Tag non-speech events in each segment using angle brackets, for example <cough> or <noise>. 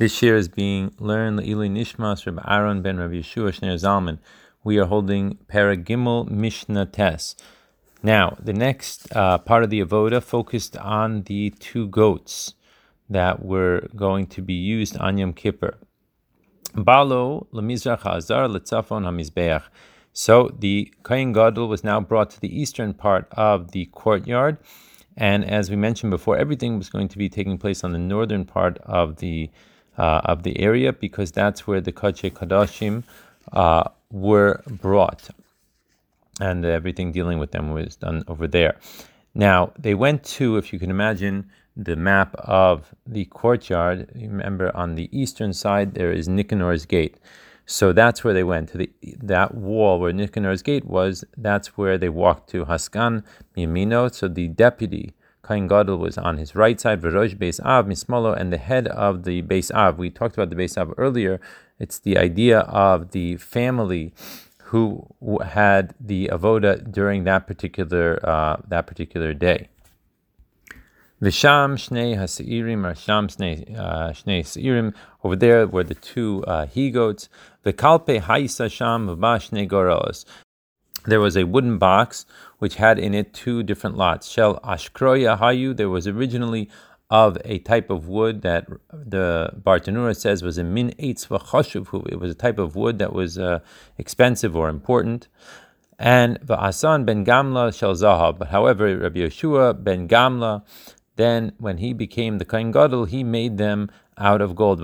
This year is being learned Ili Nishmas Reb Aaron ben Rav Yeshua Shneir Zalman. We are holding Paragimel Mishnah Tes. Now, the next uh, part of the avoda focused on the two goats that were going to be used on Yom Kippur. Balo lemizrach hazar letzafon hamizbeach. So the Kohen Gadol was now brought to the eastern part of the courtyard, and as we mentioned before, everything was going to be taking place on the northern part of the uh, of the area because that's where the Kodesh Kadashim uh, were brought, and everything dealing with them was done over there. Now they went to, if you can imagine, the map of the courtyard. Remember, on the eastern side there is Nicanor's gate. So that's where they went to the that wall where Nicanor's gate was. That's where they walked to Haskan Mimino. So the deputy Kohen Gadol was on his right side, Verosh Beis Av Mismolo, and the head of the Beis Av. We talked about the Beis Av earlier. It's the idea of the family who had the avoda during that particular uh, that particular day. Visham Shnei Haseirim or Sham Shnei uh, Shnei Seirim. Over there were the two uh, he goats. Vikalpe Haisa Sham Shnei Goros. There was a wooden box which had in it two different lots. Shel Ashkroya Hayu. There was originally of a type of wood that the Bartanura says was a min eitz v'chashuv. It was a type of wood that was uh, expensive or important. And v'asan ben Gamla shel Zahab. But however, Rabbi Yeshua ben Gamla then, when he became the Kohen Gadol, he made them out of gold.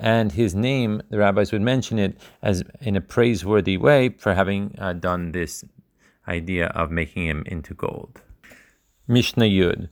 And his name, the rabbis would mention it as in a praiseworthy way for having uh, done this idea of making him into gold. Mishnah Yud.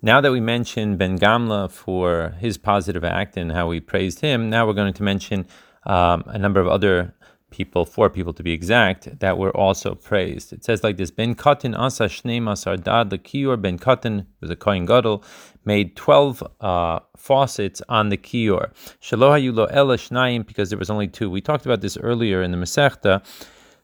Now that we mentioned Ben Gamla for his positive act and how we praised him, now we're going to mention um, a number of other people, four people to be exact, that were also praised. It says like this: Ben Katan asa shnei masar dad the kior. Ben Katan was a kohen gadol, made twelve uh, faucets on the kior. Shaloha yulo ela shnayim because there was only two. We talked about this earlier in the Masechta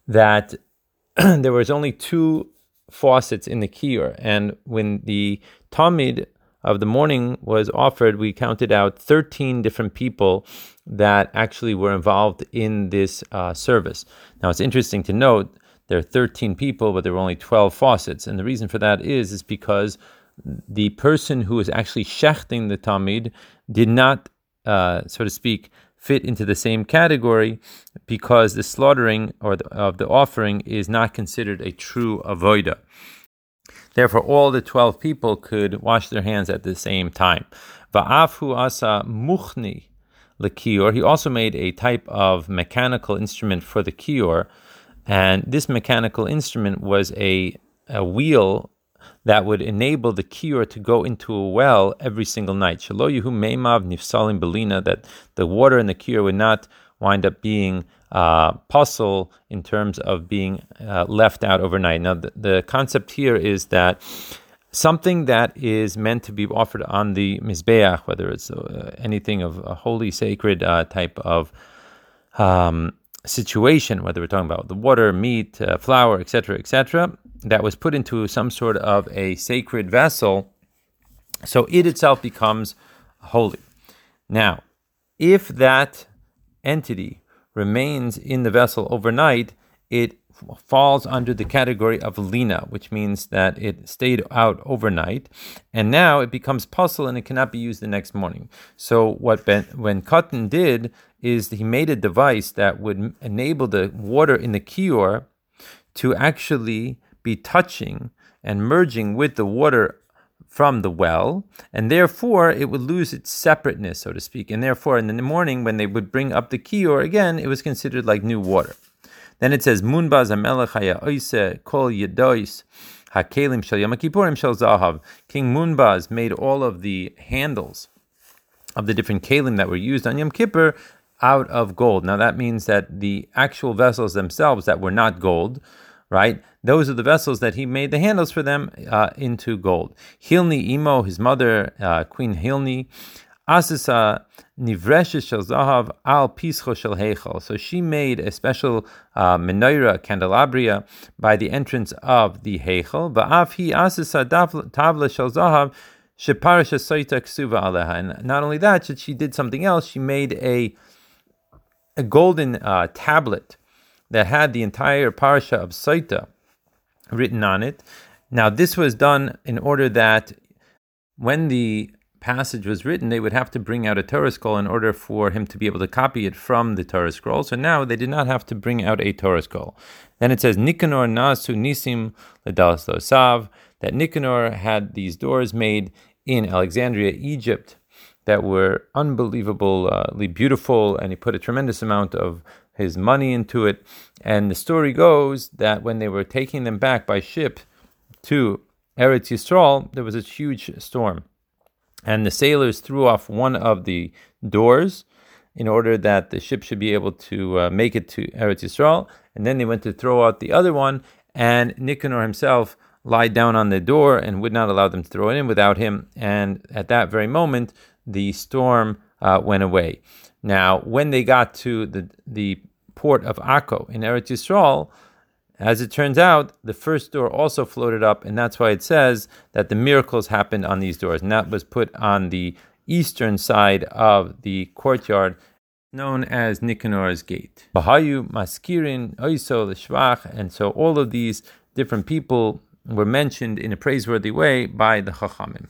that <clears throat> there was only two faucets in the kior, and when the Tamid of the morning was offered, we counted out 13 different people that actually were involved in this uh, service. Now, it's interesting to note there are 13 people, but there were only 12 faucets. And the reason for that is, is because the person who was actually shechting the Tamid did not, uh, so to speak, fit into the same category because the slaughtering or the, of the offering is not considered a true avoida. Therefore, all the 12 people could wash their hands at the same time. Va'afu asa muchni lekior. He also made a type of mechanical instrument for the kior, and this mechanical instrument was a, a wheel that would enable the kior to go into a well every single night. Shaloyuhu meimav nifsalim belina, that the water in the kior would not wind up being uh, pasul in terms of being uh, left out overnight. Now, the, the, concept here is that something that is meant to be offered on the mizbeach, whether it's uh, anything of a holy, sacred uh, type of um, situation, whether we're talking about the water, meat, uh, flour, etc., etc., that was put into some sort of a sacred vessel, so it itself becomes holy. Now, if that entity remains in the vessel overnight, it falls under the category of lina, which means that it stayed out overnight, and now it becomes pasul and it cannot be used the next morning. So what ben, when Katan did is he made a device that would enable the water in the kior to actually be touching and merging with the water from the well, and therefore it would lose its separateness, so to speak. And therefore, in the morning, when they would bring up the kior again, it was considered like new water. Then it says, Munbaz kol hakelim shel shel zahav. King Munbaz made all of the handles of the different kalim that were used on Yom Kippur out of gold. Now that means that the actual vessels themselves that were not gold right? Those are the vessels that he made the handles for them uh, into gold. Hilni Imo, his mother, uh, Queen Hilni, Asisa Nivreshes Shel Zahav Al Pischo Shel Heichel. So she made a special uh, menorah, candelabria, by the entrance of the Heichel. Va'af hi Asisa Tavla Shel Zahav Sheparasha Saita Ksuva Aleha. And not only that, she did something else. She made a a golden uh, tablet that had the entire parasha of Saita written on it. Now, this was done in order that when the passage was written, they would have to bring out a Torah scroll in order for him to be able to copy it from the Torah scroll. So now they did not have to bring out a Torah scroll. Then it says, Nicanor nasu nisim ledalas that Nicanor had these doors made in Alexandria, Egypt, that were unbelievably uh, beautiful, and he put a tremendous amount of his money into it. And the story goes that when they were taking them back by ship to Eretz Yisrael, there was a huge storm. And the sailors threw off one of the doors in order that the ship should be able to uh, make it to Eretz Yisrael. And then they went to throw out the other one, and Nicanor himself lied down on the door and would not allow them to throw it in without him. And at that very moment, the storm uh, went away. Now, when they got to the, the port of Akko in Eretz Yisrael, as it turns out, the first door also floated up, and that's why it says that the miracles happened on these doors. And that was put on the eastern side of the courtyard, known as Nicanor's Gate. Bahayu, Maskirin, Oiso, Lishvach, and so all of these different people were mentioned in a praiseworthy way by the Chachamim.